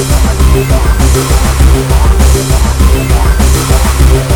Thank you.